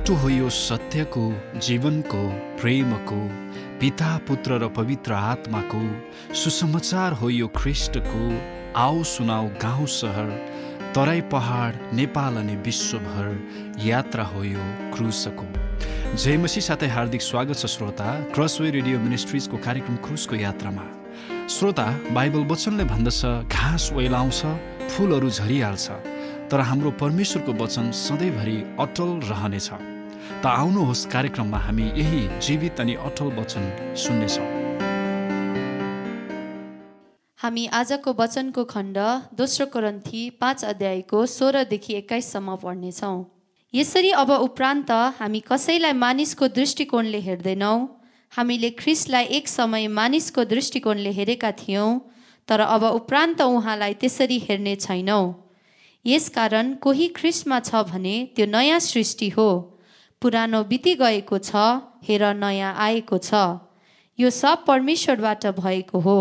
बाटो हो यो सत्यको जीवनको प्रेमको पिता पुत्र र पवित्र आत्माको सुसमाचार हो यो ख्रिस्टको आओ सुनाऊ गाउँ सहर तराई पहाड नेपाल अनि विश्वभर यात्रा हो यो क्रुसको। जयमसी साथै हार्दिक स्वागत छ श्रोता क्रसवे रेडियो मिनिस्ट्रिजको कार्यक्रम क्रुसको यात्रामा। श्रोता बाइबल वचनले भन्दछ घाँस ओइलाउँछ फुलहरू झरिहाल्छ। तर हाम्रो परमेश्वरको वचन सधैँभरि अटल रहनेछ। त आउनुहोस् कार्यक्रममा हामी यही जीवित अनि अटल वचन सुन्नेछौँ। हामी आजको वचनको खण्ड दोस्रो कोरन्थी पाँच अध्यायको सोह्रदेखि एक्काइससम्म पढ्नेछौँ। यसरी अब उपरान्त हामी कसैलाई मानिसको दृष्टिकोणले हेर्दैनौँ। हामीले ख्रिसलाई एक समय मानिसको दृष्टिकोणले हेरेका थियौँ तर अब उपरान्त उहाँलाई त्यसरी हेर्ने छैनौँ। यसकारण कोही ख्रिस्टमा छ भने त्यो नयाँ सृष्टि हो। पुरानो बिति गएको छ हेर नयाँ आएको छ। यो सब परमेश्वरबाट भएको हो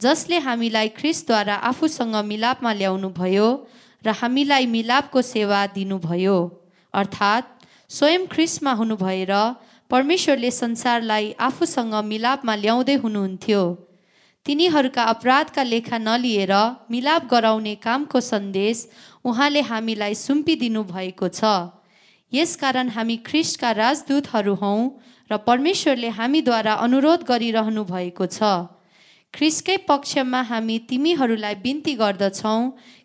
जसले हामीलाई ख्रिस्टद्वारा आफूसँग मिलापमा ल्याउनु भयो र हामीलाई मिलापको सेवा दिनुभयो। अर्थात् स्वयं ख्रिस्टमा हुनु भएर परमेश्वरले संसारलाई आफूसँग मिलापमा ल्याउँदै हुनुहुन्थ्यो। तिनीहरूका अपराधका लेखा नलिएर मिलाप गराउने कामको सन्देश उहाँले हामीलाई सुम्पिदिनु भएको छ। यसकारण हामी ख्रिस्टका राजदूतहरू हौँ र परमेश्वरले हामीद्वारा अनुरोध गरिरहनु भएको छ। ख्रिस्टकै पक्षमा हामी तिमीहरूलाई बिन्ती गर्दछौँ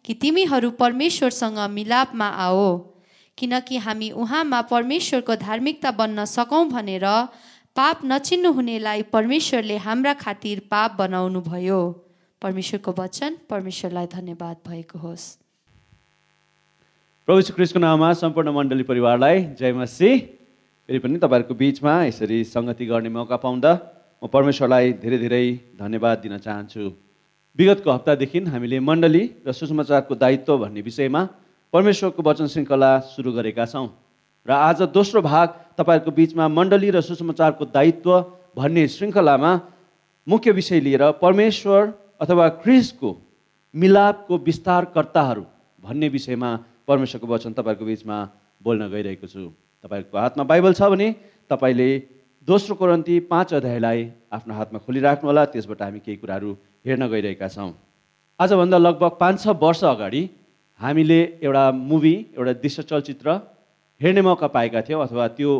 कि तिमीहरू परमेश्वरसँग मिलापमा आओ। किनकि हामी उहाँमा परमेश्वरको धार्मिकता बन्न सकौँ भनेर पाप नचिन्नु हुनेलाई परमेश्वरले हाम्रा खातिर पाप बनाउनु भयो। परमेश्वरको वचन परमेश्वरलाई धन्यवाद भएको होस्। प्रभु क्रिस्टको नाममा सम्पूर्ण मण्डली परिवारलाई जय मसी फेरि पनि तपाईँहरूको बिचमा यसरी सङ्गति गर्ने मौका पाउँदा म परमेश्वरलाई धेरै धेरै धन्यवाद दिन चाहन्छु। विगतको हप्तादेखि हामीले मण्डली र सुसमाचारको दायित्व भन्ने विषयमा परमेश्वरको वचन श्रृङ्खला सुरु गरेका छौँ। र आज दोस्रो भाग तपाईँहरूको बिचमा मण्डली र सुसमाचारको दायित्व भन्ने श्रृङ्खलामा मुख्य विषय लिएर परमेश्वर अथवा क्रिसको मिलापको विस्तारकर्ताहरू भन्ने विषयमा परमेश्वरको वचन तपाईँहरूको बिचमा बोल्न गइरहेको छु। तपाईँहरूको हातमा बाइबल छ भने तपाईँले दोस्रो कोरन्ती पाँच अध्यायलाई आफ्नो हातमा खोलिराख्नु होला त्यसबाट हामी केही कुराहरू हेर्न गइरहेका छौँ। आजभन्दा लगभग पाँच छ वर्ष अगाडि हामीले एउटा मुभी एउटा दृश्य चलचित्र हेर्ने मौका पाएका थियौँ अथवा त्यो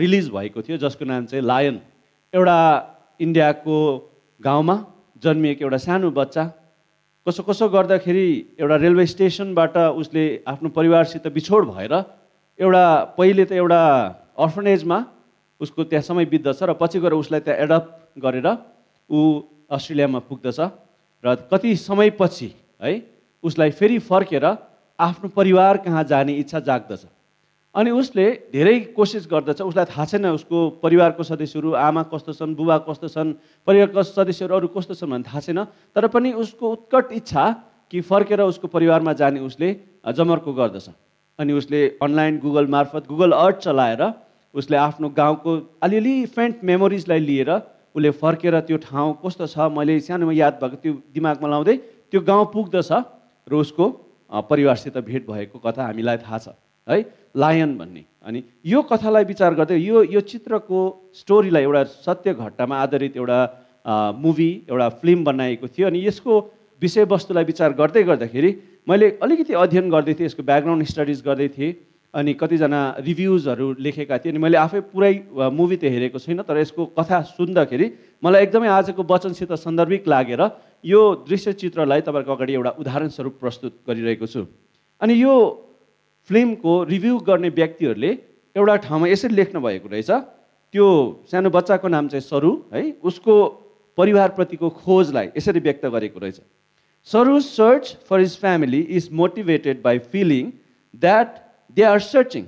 रिलिज भएको थियो जसको नाम चाहिँ लायन। एउटा इन्डियाको गाउँमा जन्मिएको एउटा सानो बच्चा कसो कसो गर्दाखेरि एउटा रेलवे स्टेसनबाट उसले आफ्नो परिवारसित बिछोड भएर एउटा पहिले त एउटा अर्फनेजमा उसको त्यहाँ समय बित्दछ र पछि गएर उसलाई त्यहाँ एडप्ट गरेर ऊ अस्ट्रेलियामा पुग्दछ र कति समयपछि है उसलाई फेरि फर्केर आफ्नो परिवार कहाँ जाने इच्छा जाग्दछ। अनि उसले धेरै कोसिस गर्दछ। उसलाई थाहा छैन उसको परिवारको सदस्यहरू आमा कस्तो छन् बुबा कस्तो छन् परिवारको सदस्यहरू अरू कस्तो छन् भन्ने थाहा छैन। तर पनि उसको उत्कट इच्छा कि फर्केर उसको परिवारमा जाने उसले जमर्को गर्दछ। अनि उसले अनलाइन गुगल मार्फत गुगल अर्थ चलाएर उसले आफ्नो गाउँको अलिअलि फेन्ट मेमोरिजलाई लिएर उसले फर्केर त्यो ठाउँ कस्तो छ मैले सानोमा याद भएको त्यो दिमागमा लाउँदै त्यो गाउँ पुग्दछ र उसको परिवारसित भेट भएको कथा हामीलाई थाहा छ। है लायन भन्ने। अनि यो कथालाई विचार गर्दै यो यो चित्रको स्टोरीलाई एउटा सत्य घटनामा आधारित एउटा मुभी एउटा फिल्म बनाएको थियो। अनि यसको विषयवस्तुलाई विचार गर्दै गर्दाखेरि मैले अलिकति अध्ययन गर्दै थिएँ यसको ब्याकग्राउन्ड स्टडिज गर्दै थिएँ। अनि कतिजना रिभ्युजहरू लेखेका थिए। अनि मैले आफै पुरै मुभी त हेरेको छैन तर यसको कथा सुन्दाखेरि मलाई एकदमै आजको वचनसित सन्दर्भिक लागेर यो दृश्य चित्रलाई तपाईँहरूको अगाडि एउटा उदाहरण स्वरूप प्रस्तुत गरिरहेको छु। अनि यो फिल्मको रिभ्यू गर्ने व्यक्तिहरूले एउटा ठाउँमा यसरी लेख्नु भएको रहेछ त्यो सानो बच्चाको नाम चाहिँ सरु है उसको परिवारप्रतिको खोजलाई यसरी व्यक्त गरेको रहेछ। Saru search for his family is motivated by feeling that they are searching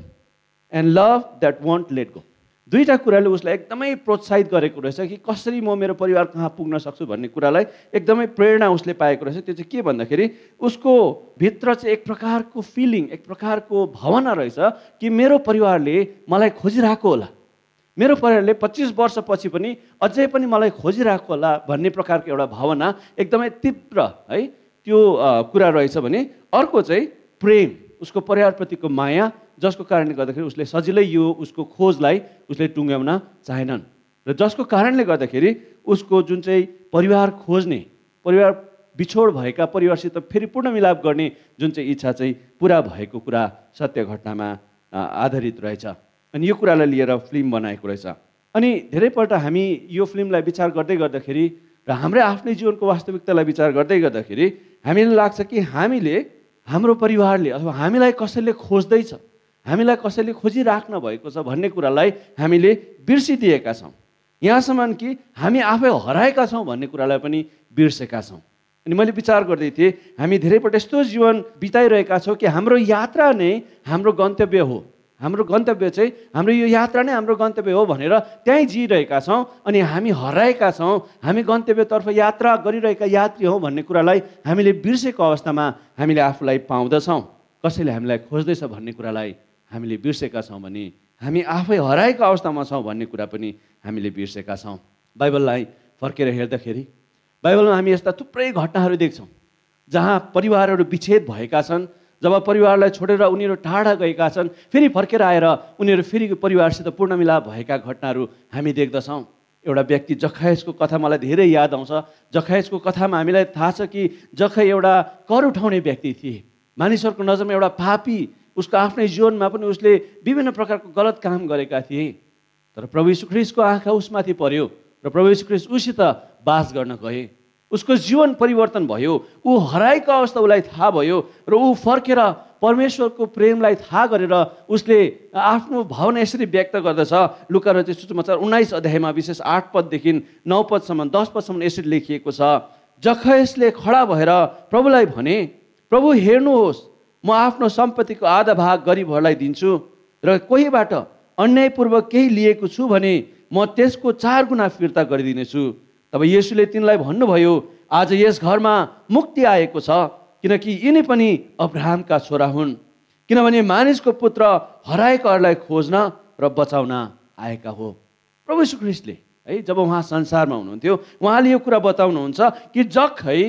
and love that won't let go दुईवटा कुराले उसलाई एकदमै प्रोत्साहित गरेको रहेछ कि कसरी म मेरो परिवार कहाँ पुग्न सक्छु भन्ने कुरालाई एकदमै प्रेरणा उसले पाएको रहेछ। त्यो चाहिँ के भन्दाखेरि उसको भित्र चाहिँ एक प्रकारको फिलिङ एक प्रकारको भावना रहेछ कि मेरो परिवारले मलाई खोजिरहेको होला। मेरो परिवारले पच्चिस वर्षपछि पनि अझै पनि मलाई खोजिरहेको होला भन्ने प्रकारको एउटा भावना एकदमै तीव्र है त्यो कुरा रहेछ भने अर्को चाहिँ प्रेम उसको परिवारप्रतिको माया जसको कारणले गर्दाखेरि उसले सजिलै यो उसको खोजलाई उसले टुङ्ग्याउन चाहेनन्। र जसको कारणले गर्दाखेरि उसको जुन चाहिँ परिवार खोज्ने परिवार बिछोड भएका परिवारसित फेरि पूर्ण मिलाप गर्ने जुन चाहिँ इच्छा चाहिँ पुरा भएको कुरा सत्य घटनामा आधारित रहेछ। अनि यो कुरालाई लिएर फिल्म बनाएको रहेछ। अनि धेरैपल्ट हामी यो फिल्मलाई विचार गर्दै गर्दाखेरि र हाम्रै आफ्नै जीवनको वास्तविकतालाई विचार गर्दै गर्दाखेरि हामीलाई लाग्छ कि हामीले हाम्रो परिवारले अथवा हामीलाई कसैले खोज्दैछ। हामीलाई कसैले खोजिराख्न भएको छ भन्ने कुरालाई हामीले बिर्सिदिएका छौँ। यहाँसम्म कि हामी आफै हराएका छौँ भन्ने कुरालाई पनि बिर्सेका छौँ। अनि मैले विचार गर्दै थिएँ हामी धेरैपल्ट यस्तो जीवन बिताइरहेका छौँ कि हाम्रो यात्रा नै हाम्रो गन्तव्य हो। हाम्रो गन्तव्य चाहिँ हाम्रो यो यात्रा नै हाम्रो गन्तव्य हो भनेर त्यहीँ जिइरहेका छौँ अनि हामी हराएका छौँ हामी गन्तव्यतर्फ यात्रा गरिरहेका यात्री हौँ भन्ने कुरालाई हामीले बिर्सेको अवस्थामा हामीले आफूलाई पाउँदछौँ। कसैले हामीलाई खोज्दैछ भन्ने कुरालाई हामीले बिर्सेका छौँ भने हामी आफै हराएको अवस्थामा छौँ भन्ने कुरा पनि हामीले बिर्सेका छौँ। बाइबललाई फर्केर हेर्दाखेरि बाइबलमा हामी यस्ता थुप्रै घटनाहरू देख्छौँ जहाँ परिवारहरू विच्छेद भएका छन् जब परिवारलाई छोडेर उनीहरू टाढा गएका छन् फेरि फर्केर आएर उनीहरू फेरि परिवारसित पूर्ण मिलाप भएका घटनाहरू हामी देख्दछौँ। एउटा व्यक्ति जखायसको कथा मलाई धेरै याद आउँछ। जखायसको कथामा हामीलाई थाहा छ कि जखै एउटा कर उठाउने व्यक्ति थिए। मानिसहरूको नजरमा एउटा पापी उसको आफ्नै जीवनमा पनि उसले विभिन्न प्रकारको गलत काम गरेका थिए। तर प्रभु सुख्रिसको आँखा उसमाथि पर्यो र प्रभु सुख्रिस उसित बास गर्न गए। उसको जीवन परिवर्तन भयो ऊ हराएको अवस्था उसलाई थाहा भयो र ऊ फर्केर परमेश्वरको प्रेमलाई थाहा गरेर उसले आफ्नो भावना यसरी व्यक्त गर्दछ। लुका र चाहिँ सुसमाचार उन्नाइस अध्यायमा विशेष आठ पददेखि नौ पदसम्म दस पदसम्म यसरी लेखिएको छ। जखयसले खडा भएर प्रभुलाई भने प्रभु हेर्नुहोस् म आफ्नो सम्पत्तिको आधा भाग गरिबहरूलाई दिन्छु र कोहीबाट अन्यायपूर्वक केही लिएको छु भने म त्यसको चार गुणा फिर्ता गरिदिनेछु। तब यसुले तिनलाई भन्नुभयो आज यस घरमा मुक्ति आएको छ किनकि यिनी पनि अब्राहमका छोरा हुन्। किनभने मानिसको पुत्र हराएकोहरूलाई खोज्न र बचाउन आएका हो। प्रभु सुख्रिस्टले है जब उहाँ संसारमा हुनुहुन्थ्यो उहाँले यो कुरा बताउनुहुन्छ कि जखै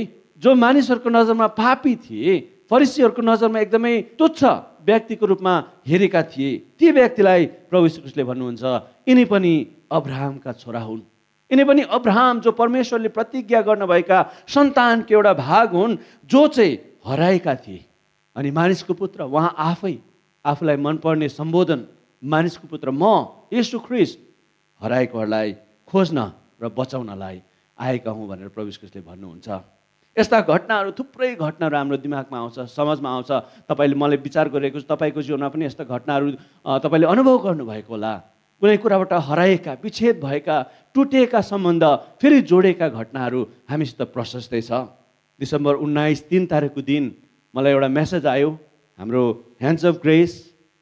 जो मानिसहरूको नजरमा पापी थिए फरिसीहरूको नजरमा एकदमै तुच्छ व्यक्तिको रूपमा हेरेका थिए। ती व्यक्तिलाई प्रभु श्रीकृष्णले भन्नुहुन्छ यिनी पनि अब्राहमका छोरा हुन्। यिनी पनि अब्राहम जो परमेश्वरले प्रतिज्ञा गर्नुभएका सन्तानको एउटा भाग हुन् जो चाहिँ हराएका थिए। अनि मानिसको पुत्र उहाँ आफै आफूलाई मनपर्ने सम्बोधन। मानिसको पुत्र म यसु ख्रिस्ट हराएकोहरूलाई खोज्न र बचाउनलाई आएका हुँ भनेर प्रभु भन्नुहुन्छ। यस्ता घटनाहरू थुप्रै घटनाहरू हाम्रो दिमागमा आउँछ समाजमा आउँछ। तपाईँले मलाई विचार गरेको तपाईँको जीवनमा पनि यस्ता घटनाहरू तपाईँले अनुभव गर्नुभएको होला। कुनै कुराबाट हराएका विच्छेद भएका टुटेका सम्बन्ध फेरि जोडेका घटनाहरू हामीसित प्रशस्तै छ। डिसेम्बर उन्नाइस तिन तारिकको दिन मलाई एउटा मेसेज आयो। हाम्रो ह्यान्ड्स अफ ग्रेस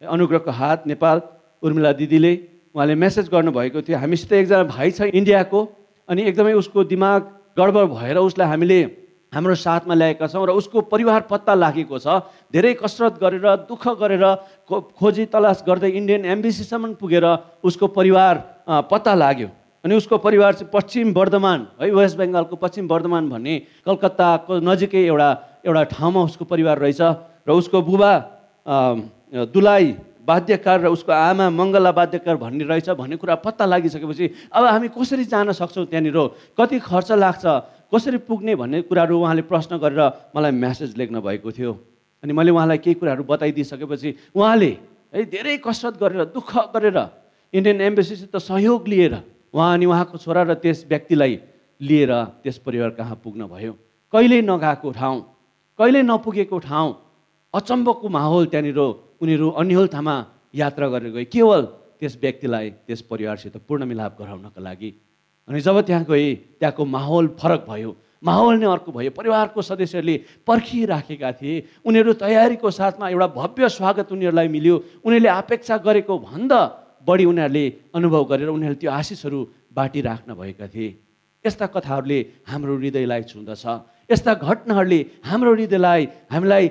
अनुग्रहको हात नेपाल उर्मिला दिदीले उहाँले मेसेज गर्नुभएको थियो। हामीसित एकजना भाइ छ इन्डियाको अनि एकदमै उसको दिमाग गडबड भएर उसलाई हामीले हाम्रो साथमा ल्याएका छौँ र उसको परिवार पत्ता लागेको छ। धेरै कसरत गरेर दुःख गरेर खोजी तलास गर्दै इन्डियन एम्बेसीसम्म पुगेर उसको परिवार पत्ता लाग्यो। अनि उसको परिवार चाहिँ पश्चिम वर्धमान है वेस्ट बेङ्गालको पश्चिम वर्धमान भन्ने कलकत्ताको नजिकै एउटा एउटा ठाउँमा उसको परिवार रहेछ र उसको बुबा दुलाई वाद्यकार र उसको आमा मङ्गला वाद्यकार भन्ने रहेछ भन्ने कुरा पत्ता लागिसकेपछि अब हामी कसरी जान सक्छौँ त्यहाँनिर? कति खर्च लाग्छ? कसरी पुग्ने भन्ने कुराहरू उहाँले प्रश्न गरेर मलाई म्यासेज लेख्न भएको थियो। अनि मैले उहाँलाई केही कुराहरू बताइदिइसकेपछि उहाँले है धेरै कसरत गरेर दुःख गरेर इन्डियन एम्बेसीसित सहयोग लिएर उहाँ अनि उहाँको छोरा र त्यस व्यक्तिलाई लिएर त्यस परिवार कहाँ पुग्न भयो। कहिल्यै नगएको ठाउँ कहिल्यै नपुगेको ठाउँ अचम्मको माहौल त्यहाँनिर उनीहरू अन्यलतामा यात्रा गरेर गए। केवल त्यस व्यक्तिलाई त्यस परिवारसित पूर्ण मिलाप गराउनको लागि। अनि जब त्यहाँ गए त्यहाँको माहौल फरक भयो माहौल नै अर्को भयो परिवारको सदस्यहरूले पर्खिराखेका थिए उनीहरू तयारीको साथमा एउटा भव्य स्वागत उनीहरूलाई मिल्यो उनीहरूले अपेक्षा गरेको भन्दा बढी उनीहरूले अनुभव गरेर उनीहरूले त्यो आशिषहरू बाँटिराख्न भएका थिए। यस्ता कथाहरूले हाम्रो हृदयलाई छुँदछ यस्ता घटनाहरूले हाम्रो हृदयलाई हामीलाई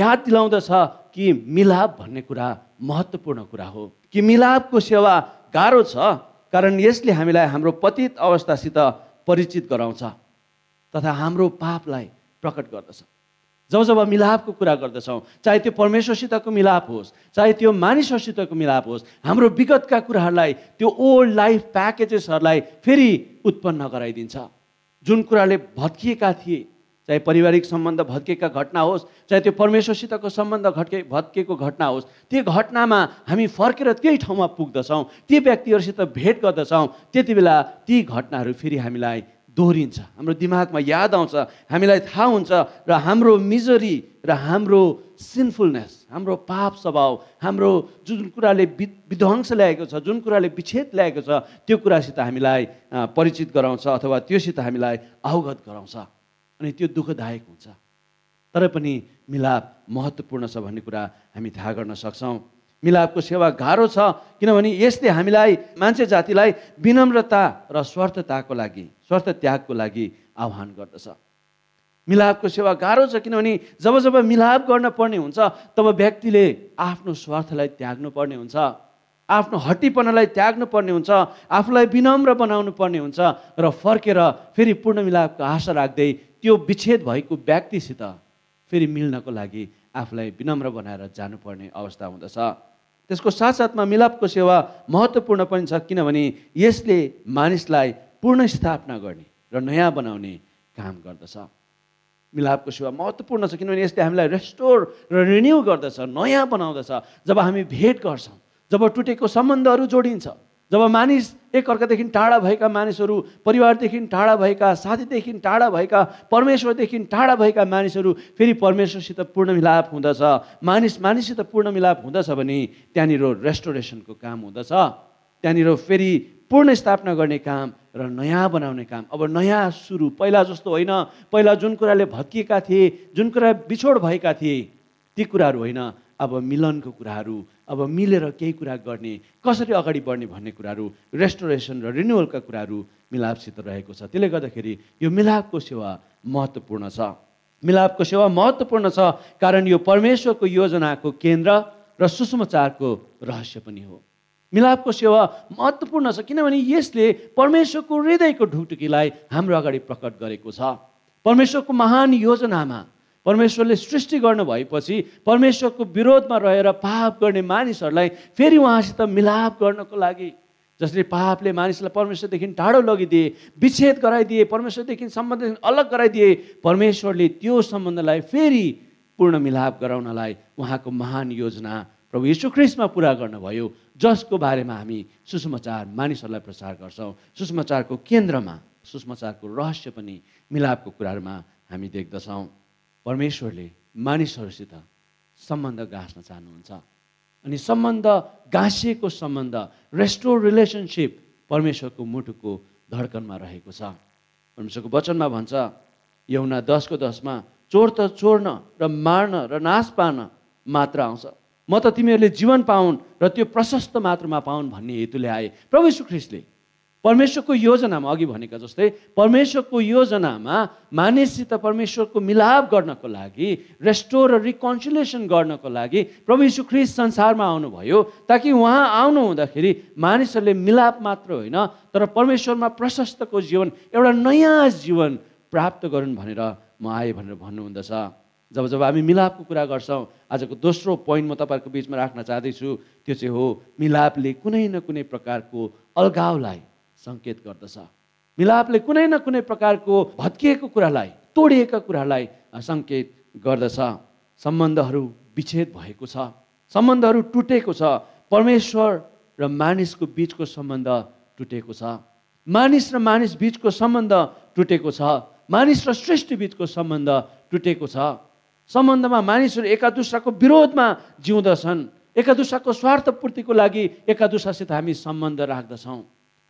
याद दिलाउँदछ कि मिलाप भन्ने कुरा महत्त्वपूर्ण कुरा हो। कि मिलापको सेवा गाह्रो छ? कारण यसले हामीलाई हाम्रो पतित अवस्थासित परिचित गराउँछ तथा हाम्रो पापलाई प्रकट गर्दछ। जब जब मिलापको कुरा गर्दछौँ चाहे त्यो परमेश्वरसितको मिलाप होस् चाहे त्यो मानिसहरूसितको मिलाप होस् हाम्रो विगतका कुराहरूलाई त्यो ओल्ड लाइफ प्याकेजेसहरूलाई फेरि उत्पन्न गराइदिन्छ। जुन कुराले भत्किएका थिए चाहे पारिवारिक सम्बन्ध भत्किएका घटना होस् चाहे त्यो परमेश्वरसितको सम्बन्ध घटके भत्किएको घटना होस् त्यो घटनामा हामी फर्केर त्यही ठाउँमा पुग्दछौँ ती व्यक्तिहरूसित भेट गर्दछौँ त्यति बेला ती घटनाहरू फेरि हामीलाई दोहोरिन्छ। हाम्रो दिमागमा याद आउँछ हामीलाई थाहा हुन्छ र हाम्रो मिजरी र हाम्रो सिनफुलनेस हाम्रो पाप स्वभाव हाम्रो जुन कुराले विध्वंस ल्याएको छ जुन कुराले विच्छेद ल्याएको छ त्यो कुरासित हामीलाई परिचित गराउँछ अथवा त्योसित हामीलाई अवगत गराउँछ। अनि त्यो दुःखदायक हुन्छ। तर पनि मिलाप महत्त्वपूर्ण छ भन्ने कुरा हामी थाहा गर्न सक्छौँ। मिलापको सेवा गाह्रो छ किनभने यसले हामीलाई मान्छे जातिलाई विनम्रता र स्वार्थताको लागि स्वार्थ त्यागको लागि आह्वान गर्दछ। मिलापको सेवा गाह्रो छ किनभने जब जब मिलाप गर्न पर्ने हुन्छ तब व्यक्तिले आफ्नो स्वार्थलाई त्याग्नु पर्ने हुन्छ। आफ्नो हट्टीपनालाई त्याग्नु पर्ने हुन्छ आफूलाई विनम्र बनाउनु पर्ने हुन्छ र फर्केर फेरि पूर्ण मिलापको आशा राख्दै त्यो विच्छेद भएको व्यक्तिसित फेरि मिल्नको लागि आफूलाई विनम्र बनाएर जानुपर्ने अवस्था हुँदछ। त्यसको साथसाथमा मिलापको सेवा महत्त्वपूर्ण पनि छ किनभने यसले मानिसलाई पूर्ण स्थापना गर्ने र नयाँ बनाउने काम गर्दछ। मिलापको सेवा महत्त्वपूर्ण छ किनभने यसले हामीलाई रेस्टोर र रिन्यू गर्दछ नयाँ बनाउँदछ। जब हामी भेट गर्छौँ जब टुटेको सम्बन्धहरू जोडिन्छ जब मानिस एकअर्कादेखि टाढा भएका मानिसहरू परिवारदेखि टाढा भएका साथीदेखि टाढा भएका परमेश्वरदेखि टाढा भएका मानिसहरू फेरि परमेश्वरसित पूर्ण मिलाप हुँदछ। मानिस मानिससित पूर्ण मिलाप हुँदछ भने त्यहाँनिर रेस्टोरेसनको काम हुँदछ। त्यहाँनिर फेरि पूर्ण स्थापना गर्ने काम र नयाँ बनाउने काम। अब नयाँ सुरु पहिला जस्तो होइन। पहिला जुन कुराले भत्किएका थिए जुन कुरा बिछोड भएका थिए ती कुराहरू होइन। अब मिलनको कुराहरू अब मिलेर केही कुरा गर्ने कसरी अगाडि बढ्ने भन्ने कुराहरू रेस्टोरेसन र रिन्युवलका कुराहरू मिलापसित रहेको छ। त्यसले गर्दाखेरि यो मिलापको सेवा महत्त्वपूर्ण छ। मिलापको सेवा महत्त्वपूर्ण छ कारण यो परमेश्वरको योजनाको केन्द्र र सुसमाचारको रहस्य पनि हो। मिलापको सेवा महत्त्वपूर्ण छ किनभने यसले परमेश्वरको हृदयको ढुकढुकीलाई हाम्रो अगाडि प्रकट गरेको छ। परमेश्वरको महान योजनामा परमेश्वरले सृष्टि गर्नु भएपछि परमेश्वरको विरोधमा रहेर पाप गर्ने मानिसहरूलाई फेरि उहाँसित मिलाप गर्नको लागि जसले पापले मानिसलाई परमेश्वरदेखि टाढो लगिदिए विच्छेद गराइदिए परमेश्वरदेखि सम्बन्धदेखि अलग गराइदिए परमेश्वरले त्यो सम्बन्धलाई फेरि पूर्ण मिलाप गराउनलाई उहाँको महान योजना प्रभु यीशु ख्रिस्टमा पुरा गर्नुभयो। जसको बारेमा हामी सुसमाचार मानिसहरूलाई प्रचार गर्छौँ। सुसमाचारको केन्द्रमा सुसमाचारको रहस्य पनि मिलापको कुराहरूमा हामी देख्दछौँ। परमेश्वरले मानिसहरूसित सम्बन्ध गाँच्न चाहनुहुन्छ। अनि सम्बन्ध गाँसिएको सम्बन्ध रेस्टोर रिलेसनसिप परमेश्वरको मुटुको धड्कनमा रहेको छ। परमेश्वरको वचनमा भन्छ यौना दसको दसमा चोर त चोर्न र मार्न र नाश पार्न मात्र आउँछ। म त तिमीहरूले जीवन पाउन् र त्यो प्रशस्त मात्रामा पाउन् भन्ने हेतुले आए। प्रभु ख्रिस्टले परमेश्वरको योजनामा अघि भनेका जस्तै परमेश्वरको योजनामा मानिससित परमेश्वरको मिलाप गर्नको लागि रेस्टोर र रिकन्सिलेसन गर्नको लागि प्रभु यीशु ख्रिस्ट संसारमा आउनुभयो ताकि उहाँ आउनु हुँदाखेरि मानिसहरूले मिलाप मात्र होइन तर परमेश्वरमा प्रशस्तको जीवन एउटा नयाँ जीवन प्राप्त गरून् भनेर म आएँ भनेर भन्नुहुँदछ। जब जब हामी मिलापको कुरा गर्छौँ आजको दोस्रो पोइन्ट म तपाईँहरूको बिचमा राख्न चाहँदैछु त्यो चाहिँ हो मिलापले कुनै न कुनै प्रकारको अलगावलाई सङ्केत गर्दछ। मिलापले कुनै न कुनै प्रकारको भत्किएको कुरालाई तोडिएका कुरालाई सङ्केत गर्दछ। सम्बन्धहरू विच्छेद भएको छ। सम्बन्धहरू टुटेको छ। परमेश्वर र मानिसको बिचको सम्बन्ध टुटेको छ। मानिस र मानिस बिचको सम्बन्ध टुटेको छ। मानिस र सृष्टि बिचको सम्बन्ध टुटेको छ। सम्बन्धमा मानिसहरू एका दुसराको विरोधमा जिउँदछन्। एका दुसराको स्वार्थपूर्तिको लागि एका दुसरासित हामी सम्बन्ध राख्दछौँ।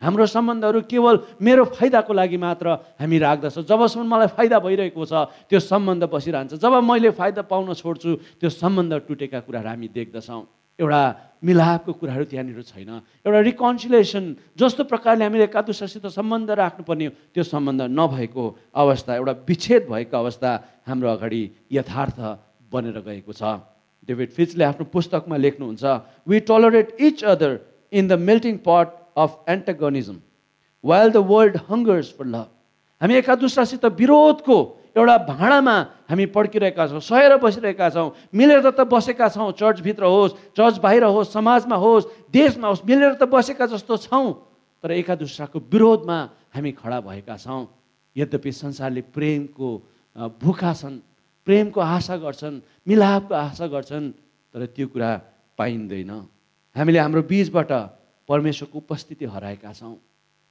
हाम्रो सम्बन्धहरू केवल मेरो फाइदाको लागि मात्र हामी राख्दछौँ। जबसम्म मलाई फाइदा भइरहेको छ त्यो सम्बन्ध बसिरहन्छ। जब मैले फाइदा पाउन छोड्छु त्यो सम्बन्ध टुटेका कुराहरू हामी देख्दछौँ। एउटा मिलापको कुराहरू त्यहाँनिर छैन। एउटा रिकन्सिलेसन जस्तो प्रकारले हामीले एका दुसरासित सम्बन्ध राख्नुपर्ने त्यो सम्बन्ध नभएको अवस्था एउटा विच्छेद भएको अवस्था हाम्रो अगाडि यथार्थ बनेर गएको छ। डेभिड फिचले आफ्नो पुस्तकमा लेख्नुहुन्छ we tolerate each other in the melting pot of antagonism while the world hungers for love हामी एका दुसरासित विरोधको एउटा भाँडामा हामी पड्किरहेका छौँ सहेर बसिरहेका छौँ मिलेर त बसेका छौँ चर्चभित्र होस् चर्च बाहिर होस् समाजमा होस् देशमा होस् मिलेर त बसेका जस्तो छौँ तर एका दुसराको विरोधमा हामी खडा भएका छौँ। यद्यपि संसारले प्रेमको भुखा छन् प्रेमको आशा गर्छन् मिलापको आशा गर्छन् तर त्यो कुरा पाइँदैन। हामीले हाम्रो बिचबाट परमेश्वरको उपस्थिति हराएका छौँ।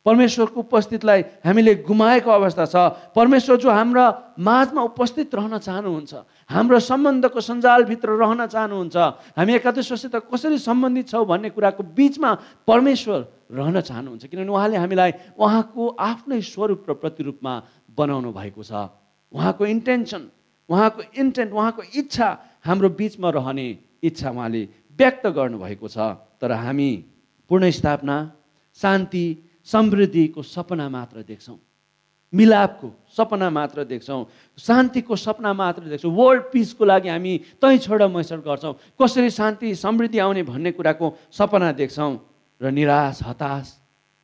परमेश्वरको उपस्थितिलाई हामीले गुमाएको अवस्था छ। परमेश्वर जो हाम्रा माझमा उपस्थित रहन चाहनुहुन्छ हाम्रो सम्बन्धको सञ्जालभित्र रहन चाहनुहुन्छ हामी एकादशसित कसरी सम्बन्धित छौँ भन्ने कुराको बिचमा परमेश्वर रहन चाहनुहुन्छ। किनभने उहाँले हामीलाई उहाँको आफ्नै स्वरूप र प्रतिरूपमा बनाउनु भएको छ। उहाँको इन्टेन्सन उहाँको इन्टेन्ट उहाँको इच्छा हाम्रो बिचमा रहने इच्छा उहाँले व्यक्त गर्नुभएको छ। तर हामी पुनस्थापना शान्ति समृद्धिको सपना मात्र देख्छौँ। मिलापको सपना मात्र देख्छौँ। शान्तिको सपना मात्र देख्छौँ। वर्ल्ड पिसको लागि हामी तै छोड मैसर गर्छौँ। कसरी शान्ति समृद्धि आउने भन्ने कुराको सपना देख्छौँ र निराश हताश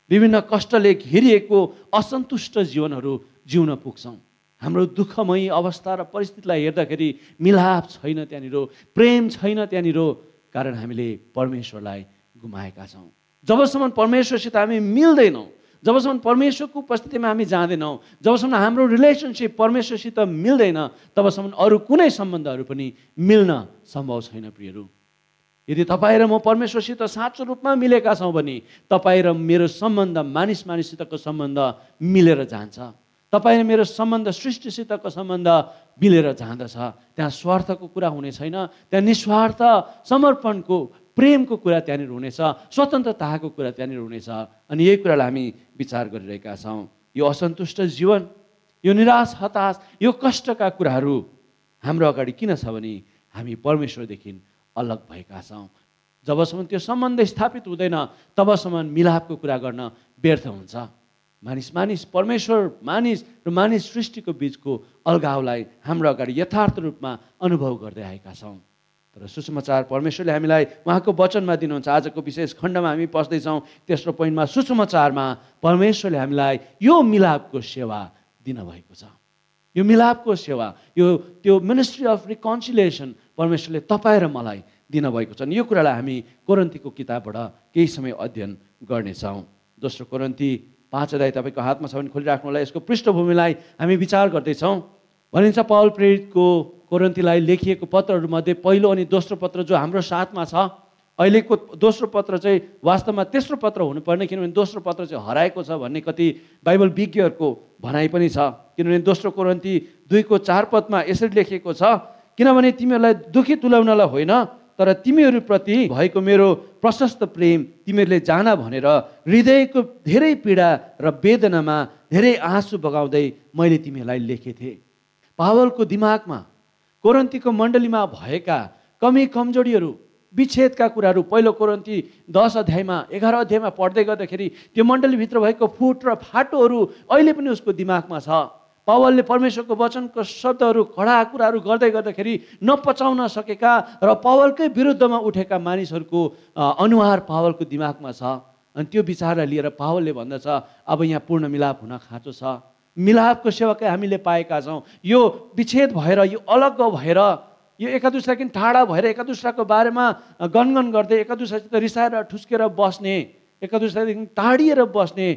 विभिन्न कष्टले घेरिएको असन्तुष्ट जीवनहरू जिउन पुग्छौँ। हाम्रो दुःखमयी अवस्था र परिस्थितिलाई हेर्दाखेरि मिलाप छैन त्यहाँनिर प्रेम छैन त्यहाँनिर कारण हामीले परमेश्वरलाई गुमाएका छौँ। जबसम्म परमेश्वरसित हामी मिल्दैनौँ जबसम्म परमेश्वरको उपस्थितिमा हामी जाँदैनौँ जबसम्म हाम्रो रिलेसनसिप परमेश्वरसित मिल्दैन तबसम्म अरू कुनै सम्बन्धहरू पनि मिल्न सम्भव छैन प्रियहरू। यदि तपाईँ र म परमेश्वरसित साँचो रूपमा मिलेका छौँ भने तपाईँ र मेरो सम्बन्ध मानिस मानिससितको सम्बन्ध मिलेर जान्छ। तपाईँ र मेरो सम्बन्ध सृष्टिसितको सम्बन्ध मिलेर जाँदछ। त्यहाँ स्वार्थको कुरा हुने छैन त्यहाँ निस्वार्थ समर्पणको प्रेमको कुरा त्यहाँनिर हुनेछ स्वतन्त्रताको कुरा त्यहाँनिर हुनेछ अनि यही कुरालाई हामी विचार गरिरहेका छौँ। यो असन्तुष्ट जीवन यो निराश हताश यो कष्टका कुराहरू हाम्रो अगाडि किन छ भने हामी परमेश्वरदेखि अलग भएका छौँ। जबसम्म त्यो सम्बन्ध स्थापित हुँदैन तबसम्म मिलापको कुरा गर्न व्यर्थ हुन्छ। मानिस मानिस परमेश्वर मानिस र मानिस सृष्टिको बिचको अलगावलाई हाम्रो अगाडि यथार्थ रूपमा अनुभव गर्दै आएका छौँ। तर सुसमाचार परमेश्वरले हामीलाई उहाँको वचनमा दिनुहुन्छ। आजको विशेष खण्डमा हामी पस्दैछौँ। तेस्रो पोइन्टमा सुसमाचारमा परमेश्वरले हामीलाई यो मिलापको सेवा दिनुभएको छ। यो मिलापको सेवा यो त्यो मिनिस्ट्री अफ रिकन्सिलेसन परमेश्वरले तपाईँ र मलाई दिनुभएको छ। यो कुरालाई हामी कोरन्तीको किताबबाट केही समय अध्ययन गर्नेछौँ। दोस्रो कोरन्ती पाँच अध्याय तपाईँको हातमा छ भने खोलिराख्नु होला। यसको पृष्ठभूमिलाई हामी विचार गर्दैछौँ। भनिन्छ पौल प्रेरितको कोरन्तीलाई लेखिएको पत्रहरूमध्ये पहिलो अनि दोस्रो पत्र जो हाम्रो साथमा छ अहिलेको दोस्रो पत्र चाहिँ वास्तवमा तेस्रो पत्र हुनुपर्ने किनभने दोस्रो पत्र चाहिँ हराएको छ भन्ने कति बाइबल विज्ञहरूको भनाइ पनि छ। किनभने दोस्रो कोरन्ती दुईको चार पदमा यसरी लेखिएको छ किनभने तिमीहरूलाई दुःखी तुल्याउनलाई होइन तर तिमीहरूप्रति भएको मेरो प्रशस्त प्रेम तिमीहरूले जान भनेर हृदयको धेरै पीडा र वेदनामा धेरै आँसु बगाउँदै मैले तिमीहरूलाई लेखेको थिएँ पावलको दिमागमा कोरन्तीको मण्डलीमा भएका कमी कमजोरीहरू विच्छेदका कुराहरू पहिलो कोरन्ती दस अध्यायमा एघार अध्यायमा पढ्दै गर्दाखेरि त्यो मण्डलीभित्र भएको फुट र फाटोहरू अहिले पनि उसको दिमागमा छ। पावलले परमेश्वरको वचनको शब्दहरू खडा कुराहरू गर्दै गर्दाखेरि नपचाउन सकेका र पावलकै विरुद्धमा उठेका मानिसहरूको अनुहार पावलको दिमागमा छ। अनि त्यो विचारलाई लिएर पावलले भन्दछ अब यहाँ पूर्ण मिलाप हुन खाँचो छ। मिलापको सेवाकै हामीले पाएका छौँ। यो विच्छेद भएर यो अलग भएर यो एका दुसरादेखि टाढा भएर एका दुसराको बारेमा गनगन गर्दै एका दुसरासित रिसाएर ठुस्केर बस्ने एका दुसरादेखि टाढिएर बस्ने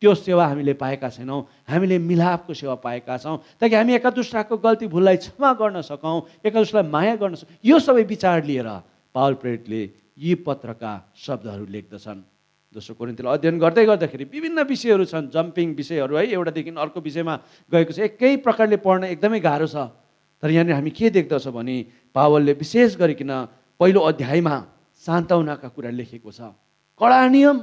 त्यो सेवा हामीले पाएका छैनौँ। हामीले मिलापको सेवा पाएका छौँ। ताकि हामी एका दुसराको गल्ती भुललाई क्षमा गर्न सकौँ एका दुसरालाई माया गर्न सकौँ यो सबै विचार लिएर पावल प्रेरितले यी पत्रका शब्दहरू लेख्दछन्। दोस्रो कोरिन्तीलाई अध्ययन गर्दै गर्दाखेरि विभिन्न विषयहरू छन् जम्पिङ विषयहरू है एउटादेखि अर्को विषयमा गएको छ। एकै प्रकारले पढ्न एकदमै गाह्रो छ। तर यहाँनिर हामी के देख्दछौँ भने पावलले विशेष गरिकन पहिलो अध्यायमा सान्तवनाका कुरा लेखेको छ। कडा नियम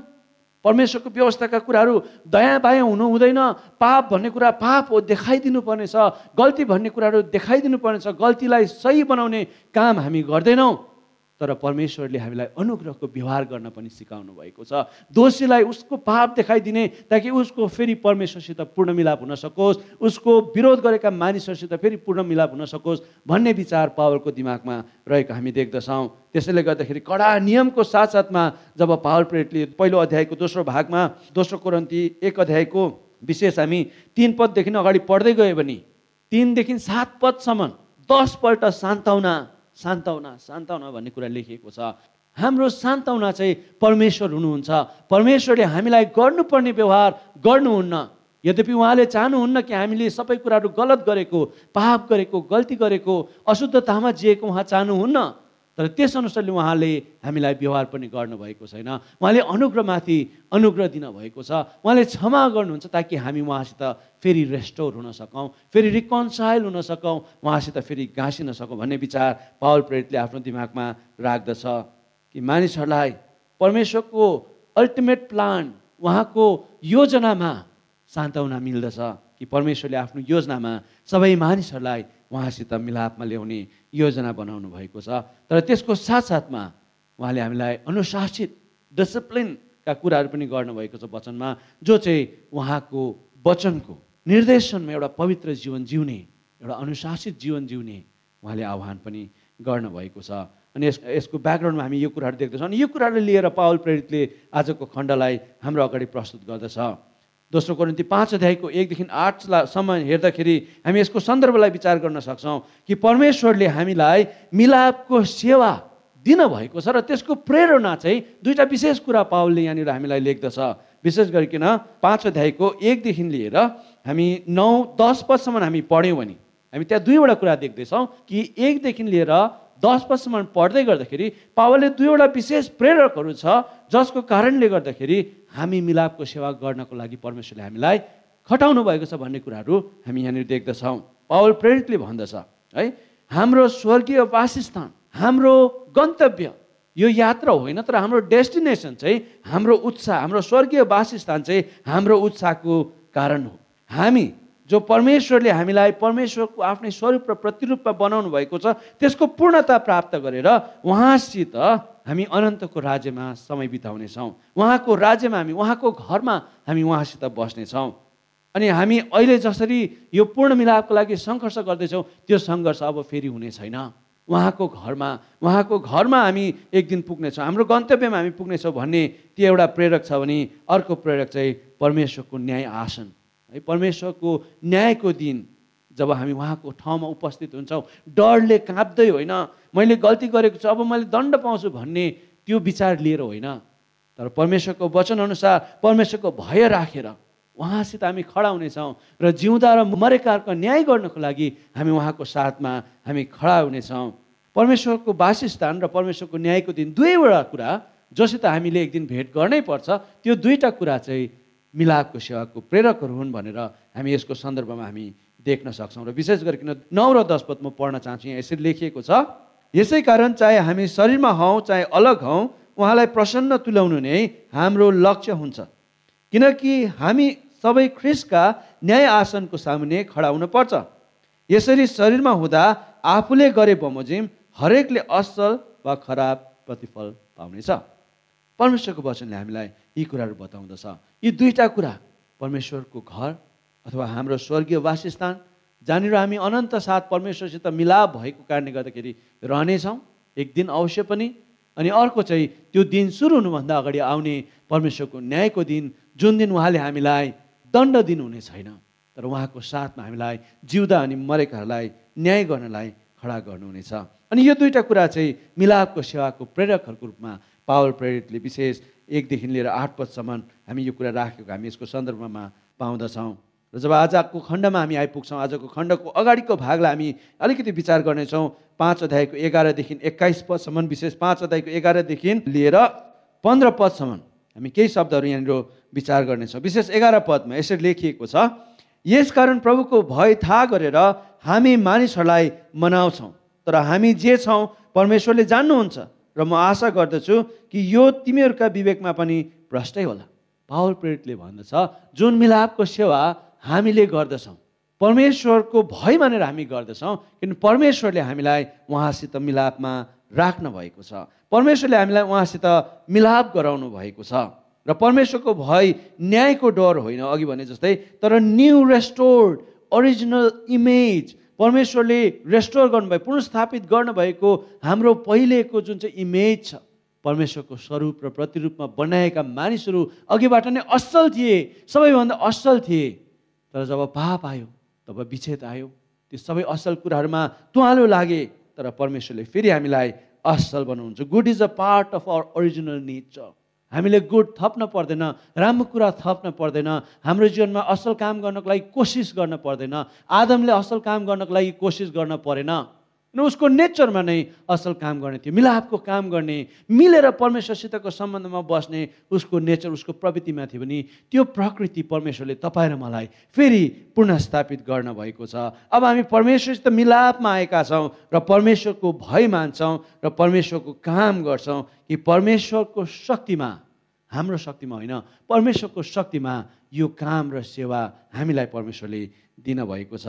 परमेश्वरको व्यवस्थाका कुराहरू दयाँ बायाँ हुनु हुँदैन। पाप भन्ने कुरा पाप हो देखाइदिनु पर्नेछ गल्ती भन्ने कुराहरू देखाइदिनु पर्नेछ गल्तीलाई सही बनाउने काम हामी गर्दैनौँ। तर परमेश्वरले हामीलाई अनुग्रहको व्यवहार गर्न पनि सिकाउनु भएको छ। दोषीलाई उसको पाप देखाइदिने ताकि उसको फेरि परमेश्वरसित पूर्ण मिलाप हुन सकोस् उसको विरोध गरेका मानिसहरूसित फेरि पूर्ण मिलाप हुन सकोस् भन्ने विचार पावलको दिमागमा रहेको हामी देख्दछौँ। त्यसैले गर्दाखेरि कडा नियमको साथसाथमा जब पावर प्रेटले पहिलो अध्यायको दोस्रो भागमा दोस्रो कोरन्ती एक अध्यायको विशेष हामी तिन पददेखि अगाडि पढ्दै गयो भने तिनदेखि सात पदसम्म दसपल्ट सान्ताउना सान्ताउना सान्ताउना भन्ने कुरा लेखिएको छ। हाम्रो सान्ताउना चाहिँ परमेश्वर हुनुहुन्छ। परमेश्वरले हामीलाई गर्नुपर्ने व्यवहार गर्नुहुन्न। यद्यपि उहाँले चाहनुहुन्न कि हामीले सबै कुराहरू गलत गरेको पाप गरेको गल्ती गरेको अशुद्धतामा जिएको उहाँ चाहनुहुन्न। तर त्यसअनुसारले उहाँले हामीलाई व्यवहार पनि गर्नुभएको छैन। उहाँले अनुग्रहमाथि अनुग्रह दिनुभएको छ। उहाँले क्षमा गर्नुहुन्छ ताकि हामी उहाँसित फेरि रेस्टोर हुन सकौँ फेरि रिकन्साइल हुन सकौँ उहाँसित फेरि गाँसिन सकौँ भन्ने विचार पावल प्रेरितले आफ्नो दिमागमा राख्दछ कि मानिसहरूलाई परमेश्वरको अल्टिमेट प्लान उहाँको योजनामा सान्तवना मिल्दछ। कि परमेश्वरले आफ्नो योजनामा सबै मानिसहरूलाई उहाँसित मिलापमा ल्याउने योजना बनाउनु भएको छ। तर त्यसको साथसाथमा उहाँले हामीलाई अनुशासित डिसिप्लिनका कुराहरू पनि गर्नुभएको छ वचनमा जो चाहिँ उहाँको वचनको निर्देशनमा एउटा पवित्र जीवन जिउने एउटा अनुशासित जीवन जिउने उहाँले आह्वान पनि गर्नुभएको छ। अनि यस यसको ब्याकग्राउन्डमा हामी यो कुराहरू देख्दछौँ। अनि यो कुराहरू लिएर पावल प्रेरितले आजको खण्डलाई हाम्रो अगाडि प्रस्तुत गर्दछ। दोस्रो कोरिन्ती पाँच अध्यायको एकदेखि आठसम्म हेर्दाखेरि हामी यसको सन्दर्भलाई विचार गर्न सक्छौँ कि परमेश्वरले हामीलाई मिलापको सेवा दिनुभएको छ र त्यसको प्रेरणा चाहिँ दुईवटा विशेष कुरा पावलले यहाँनिर हामीलाई लेख्दछ। विशेष गरिकन पाँच अध्यायको एकदेखि लिएर हामी नौ दस पदसम्म हामी पढ्यौँ भने हामी त्यहाँ दुईवटा कुरा देख्दैछौँ कि एकदेखि लिएर दस पदसम्म पढ्दै गर्दाखेरि पावलले दुईवटा विशेष प्रेरकहरू छ जसको कारणले गर्दाखेरि हामी मिलापको सेवा गर्नको लागि परमेश्वरले हामीलाई खटाउनु भएको छ भन्ने कुराहरू हामी यहाँनिर देख्दछौँ। पावल प्रेरितले भन्दछ है? हाम्रो स्वर्गीय वासस्थान हाम्रो गन्तव्य यो यात्रा होइन तर हाम्रो डेस्टिनेसन चाहिँ हाम्रो उत्साह हाम्रो स्वर्गीय वासस्थान चाहिँ हाम्रो उत्साहको कारण हो। हामी जो परमेश्वरले हामीलाई परमेश्वरको आफ्नै स्वरूप र प्रतिरूपमा बनाउनु भएको छ त्यसको पूर्णता प्राप्त गरेर उहाँसित हामी अनन्तको राज्यमा समय बिताउनेछौँ। उहाँको राज्यमा हामी उहाँको घरमा हामी उहाँसित बस्नेछौँ। अनि हामी अहिले जसरी यो पूर्ण मिलापको लागि सङ्घर्ष गर्दैछौँ त्यो सङ्घर्ष अब फेरि हुने छैन। उहाँको घरमा उहाँको घरमा हामी एक दिन पुग्नेछौँ। हाम्रो गन्तव्यमा हामी पुग्नेछौँ भन्ने त्यो एउटा प्रेरक छ भने अर्को प्रेरक चाहिँ परमेश्वरको न्याय आसन। है परमेश्वरको न्यायको दिन। जब हामी उहाँको ठाउँमा उपस्थित हुन्छौँ डरले काँप्दै होइन मैले गल्ती गरेको छु अब मैले दण्ड पाउँछु भन्ने त्यो विचार लिएर होइन। तर परमेश्वरको वचनअनुसार परमेश्वरको भय राखेर उहाँसित हामी खडा हुनेछौँ र जिउँदा र मरेकाहरूको न्याय गर्नको लागि हामी उहाँको साथमा हामी खडा हुनेछौँ। परमेश्वरको वासस्थान र परमेश्वरको न्यायको दिन दुवैवटा कुरा जसित हामीले एक दिन भेट गर्नै पर्छ त्यो दुईवटा कुरा चाहिँ मिलापको सेवाको प्रेरकहरू हुन् भनेर हामी यसको सन्दर्भमा हामी देख्न सक्छौँ। र विशेष गरिकन नौ र दस पद म पढ्न चाहन्छु यहाँ यसरी लेखिएको छ यसै कारण चाहे हामी शरीरमा हौँ चाहे अलग हौँ उहाँलाई प्रसन्न तुल्याउनु नै हाम्रो लक्ष्य हुन्छ। किनकि हामी सबै ख्रिसका न्याय आसनको सामुने खडा हुनुपर्छ। यसरी शरीरमा हुँदा आफूले गरे बमोजिम हरेकले असल वा खराब प्रतिफल पाउनेछ। परमेश्वरको वचनले हामीलाई यी कुराहरू बताउँदछ। यी दुईवटा कुरा परमेश्वरको घर अथवा हाम्रो स्वर्गीय वासस्थान जहाँनिर हामी अनन्त साथ परमेश्वरसित मिलाप भएको कारणले गर्दाखेरि रहनेछौँ एक दिन अवश्य पनि। अनि अर्को चाहिँ त्यो दिन सुरु हुनुभन्दा अगाडि आउने परमेश्वरको न्यायको दिन जुन दिन उहाँले हामीलाई दण्ड दिनुहुने छैन तर उहाँको साथमा हामीलाई जिउँदा अनि मरेकाहरूलाई न्याय गर्नलाई खडा गर्नुहुनेछ। अनि यो दुईवटा कुरा चाहिँ मिलापको सेवाको प्रेरकहरूको रूपमा पावल प्रेरितले विशेष एकदेखि लिएर आठ पदसम्म हामी यो कुरा राखेको हामी यसको सन्दर्भमा पाउँदछौँ। र जब आजको खण्डमा हामी आइपुग्छौँ आजको खण्डको अगाडिको भागलाई हामी अलिकति विचार गर्नेछौँ पाँच अध्यायको एघारदेखि एक्काइस पदसम्म विशेष पाँच अध्यायको एघारदेखि लिएर पन्ध्र पदसम्म हामी केही शब्दहरू यहाँनिर विचार गर्नेछौँ। विशेष एघार पदमा यसरी लेखिएको छ यसकारण प्रभुको भय थाहा गरेर हामी मानिसहरूलाई मनाउँछौँ तर हामी जे छौँ परमेश्वरले जान्नुहुन्छ र म आशा गर्दछु कि यो तिमीहरूका विवेकमा पनि भ्रष्टै होला। पावल प्रेरितले भन्दछ जुन मिलापको सेवा हामीले गर्दछौँ। परमेश्वरको भय मानेर हामी गर्दछौँ किन परमेश्वरले हामीलाई उहाँसित मिलापमा राख्न भएको छ। परमेश्वरले हामीलाई उहाँसित मिलाप गराउनु भएको छ। र परमेश्वरको भय न्यायको डर होइन अघि भने जस्तै तर न्यु रेस्टोर्ड ओरिजिनल इमेज परमेश्वरले रेस्टोर गर्नुभयो पुनस्थापित गर्नुभएको हाम्रो पहिलेको जुन चाहिँ इमेज छ परमेश्वरको स्वरूप र प्रतिरूपमा बनाएका मानिसहरू अघिबाट नै असल थिए सबैभन्दा असल थिए। तर जब पाप आयो तब विच्छेद आयो। त्यो सबै असल कुराहरूमा तुहालो लागे तर परमेश्वरले फेरि हामीलाई असल बनाउनुहुन्छ। Good is a part of our original nature हामीले गुड थप्न पर्दैन राम्रो कुरा थप्न पर्दैन हाम्रो जीवनमा असल काम गर्नको लागि कोसिस गर्न पर्दैन आदमले असल काम गर्नको लागि कोसिस गर्न परेन। किन उसको नेचरमा नै असल काम गर्ने थियो मिलापको काम गर्ने मिलेर परमेश्वरसितको सम्बन्धमा बस्ने उसको नेचर उसको प्रवृत्तिमा थियो भने त्यो प्रकृति परमेश्वरले तपाईँ र मलाई फेरि पुनस्थापित गर्न भएको छ। अब हामी परमेश्वरसित मिलापमा आएका छौँ र परमेश्वरको भय मान्छौँ र परमेश्वरको काम गर्छौँ कि परमेश्वरको शक्तिमा हाम्रो शक्तिमा होइन परमेश्वरको शक्तिमा यो काम र सेवा हामीलाई परमेश्वरले दिनुभएको छ।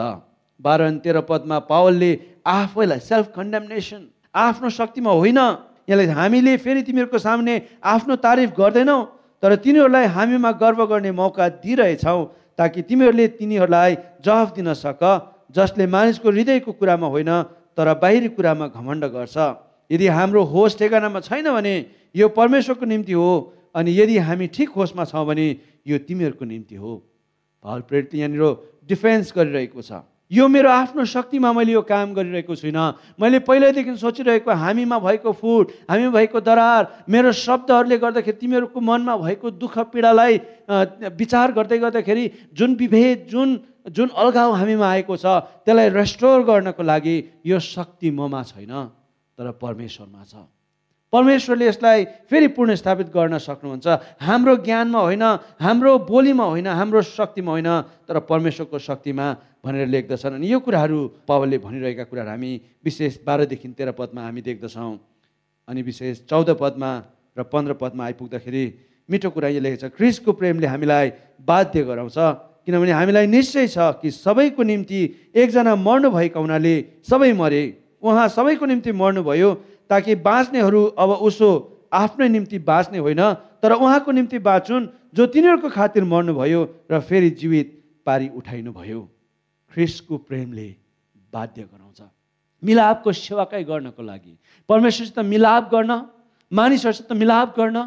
बाह्र अनि तेह्र पदमा पावलले आफैलाई सेल्फ कन्डेमनेसन आफ्नो शक्तिमा होइन। यसलाई हामीले फेरि तिमीहरूको सामने आफ्नो तारिफ गर्दैनौ तर तिनीहरूलाई हामीमा गर्व गर्ने मौका दिइरहेछौँ ताकि तिमीहरूले तिनीहरूलाई जवाफ दिन सक जसले मानिसको हृदयको कुरामा होइन तर बाहिरी कुरामा घमण्ड गर्छ। यदि हाम्रो होस ठेगानामा छैन भने यो परमेश्वरको निम्ति हो अनि यदि हामी ठिक होसमा छौँ भने यो तिमीहरूको निम्ति हो। पावल प्रेरित यहाँनिर डिफेन्स गरिरहेको छ। यो मेरो आफ्नो शक्तिमा मैले यो काम गरिरहेको छुइनँ। मैले पहिल्यैदेखि सोचिरहेको हामीमा भएको फुट हामीमा भएको दरार मेरो शब्दहरूले गर्दाखेरि तिमीहरूको मनमा भएको दुःख पीडालाई विचार गर्दै गर्दाखेरि जुन विभेद जुन जुन अल्गाव हामीमा आएको छ त्यसलाई रेस्टोर गर्नको लागि यो शक्ति ममा छैन तर परमेश्वरमा छ। परमेश्वरले यसलाई फेरि पुनस्थापित गर्न सक्नुहुन्छ। हाम्रो ज्ञानमा होइन हाम्रो बोलीमा होइन हाम्रो शक्तिमा होइन तर परमेश्वरको शक्तिमा भनेर लेख्दछन्। अनि यो कुराहरू पावलले भनिरहेका कुराहरू हामी विशेष बाह्रदेखि तेह्र पदमा हामी देख्दछौँ। अनि विशेष चौध पदमा र पन्ध्र पदमा आइपुग्दाखेरि मिठो कुरा यो लेखेको छ क्रिसको प्रेमले हामीलाई बाध्य गराउँछ किनभने हामीलाई निश्चय छ कि सबैको निम्ति एकजना मर्नुभएका हुनाले सबै मरे। उहाँ सबैको निम्ति मर्नुभयो ताकि बाँच्नेहरू अब उसो आफ्नै निम्ति बाँच्ने होइन तर उहाँको निम्ति बाँचुन् जो तिनीहरूको खातिर मर्नुभयो र फेरि जीवित पारी उठाइनु भयो ख्रिसको प्रेमले बाध्य गराउँछ। मिलापको सेवाकै गर्नको लागि? परमेश्वरसित मिलाप गर्न मानिसहरूसित मिलाप गर्न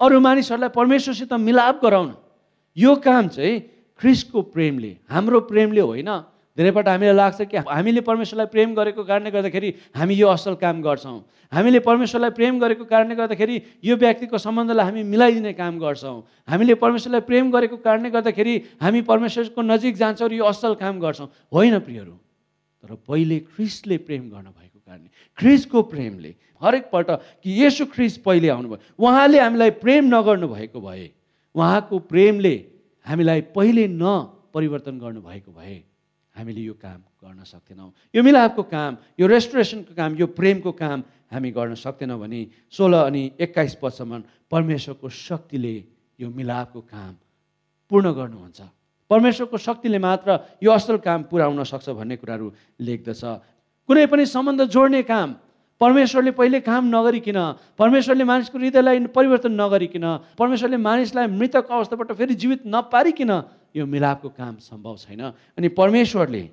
अरू मानिसहरूलाई परमेश्वरसित मिलाप गराउन। यो काम चाहिँ ख्रिसको प्रेमले हाम्रो प्रेमले होइन। धेरैपल्ट हामीलाई लाग्छ कि हामीले परमेश्वरलाई प्रेम गरेको कारणले गर्दाखेरि हामी यो असल काम गर्छौँ। हामीले परमेश्वरलाई प्रेम गरेको कारणले गर्दाखेरि यो व्यक्तिको सम्बन्धलाई हामी मिलाइदिने काम गर्छौँ। हामीले परमेश्वरलाई प्रेम गरेको कारणले गर्दाखेरि हामी परमेश्वरको नजिक जान्छौँ र यो असल काम गर्छौँ। होइन प्रियहरू तर पहिले ख्रिसले प्रेम गर्नुभएको कारणले ख्रिसको प्रेमले हरेकपल्ट कि यसो ख्रिस पहिले आउनुभयो उहाँले हामीलाई प्रेम नगर्नु भएको भए उहाँको प्रेमले हामीलाई पहिले न परिवर्तन गर्नुभएको भए हामीले यो काम गर्न सक्दैनौँ। यो मिलापको काम यो रेस्टोरेसनको काम यो प्रेमको काम हामी गर्न सक्दैनौँ भने सोह्र अनि एक्काइस पदसम्म परमेश्वरको शक्तिले यो मिलापको काम पूर्ण गर्नुहुन्छ। परमेश्वरको शक्तिले मात्र यो असल काम पुर्याउन सक्छ भन्ने कुराहरू लेख्दछ। कुनै पनि सम्बन्ध जोड्ने काम परमेश्वरले पहिले काम नगरिकन परमेश्वरले मानिसको हृदयलाई परिवर्तन नगरिकन परमेश्वरले मानिसलाई मृतक अवस्थाबाट फेरि जीवित नपारिकन यो मिलापको काम सम्भव छैन। अनि परमेश्वरले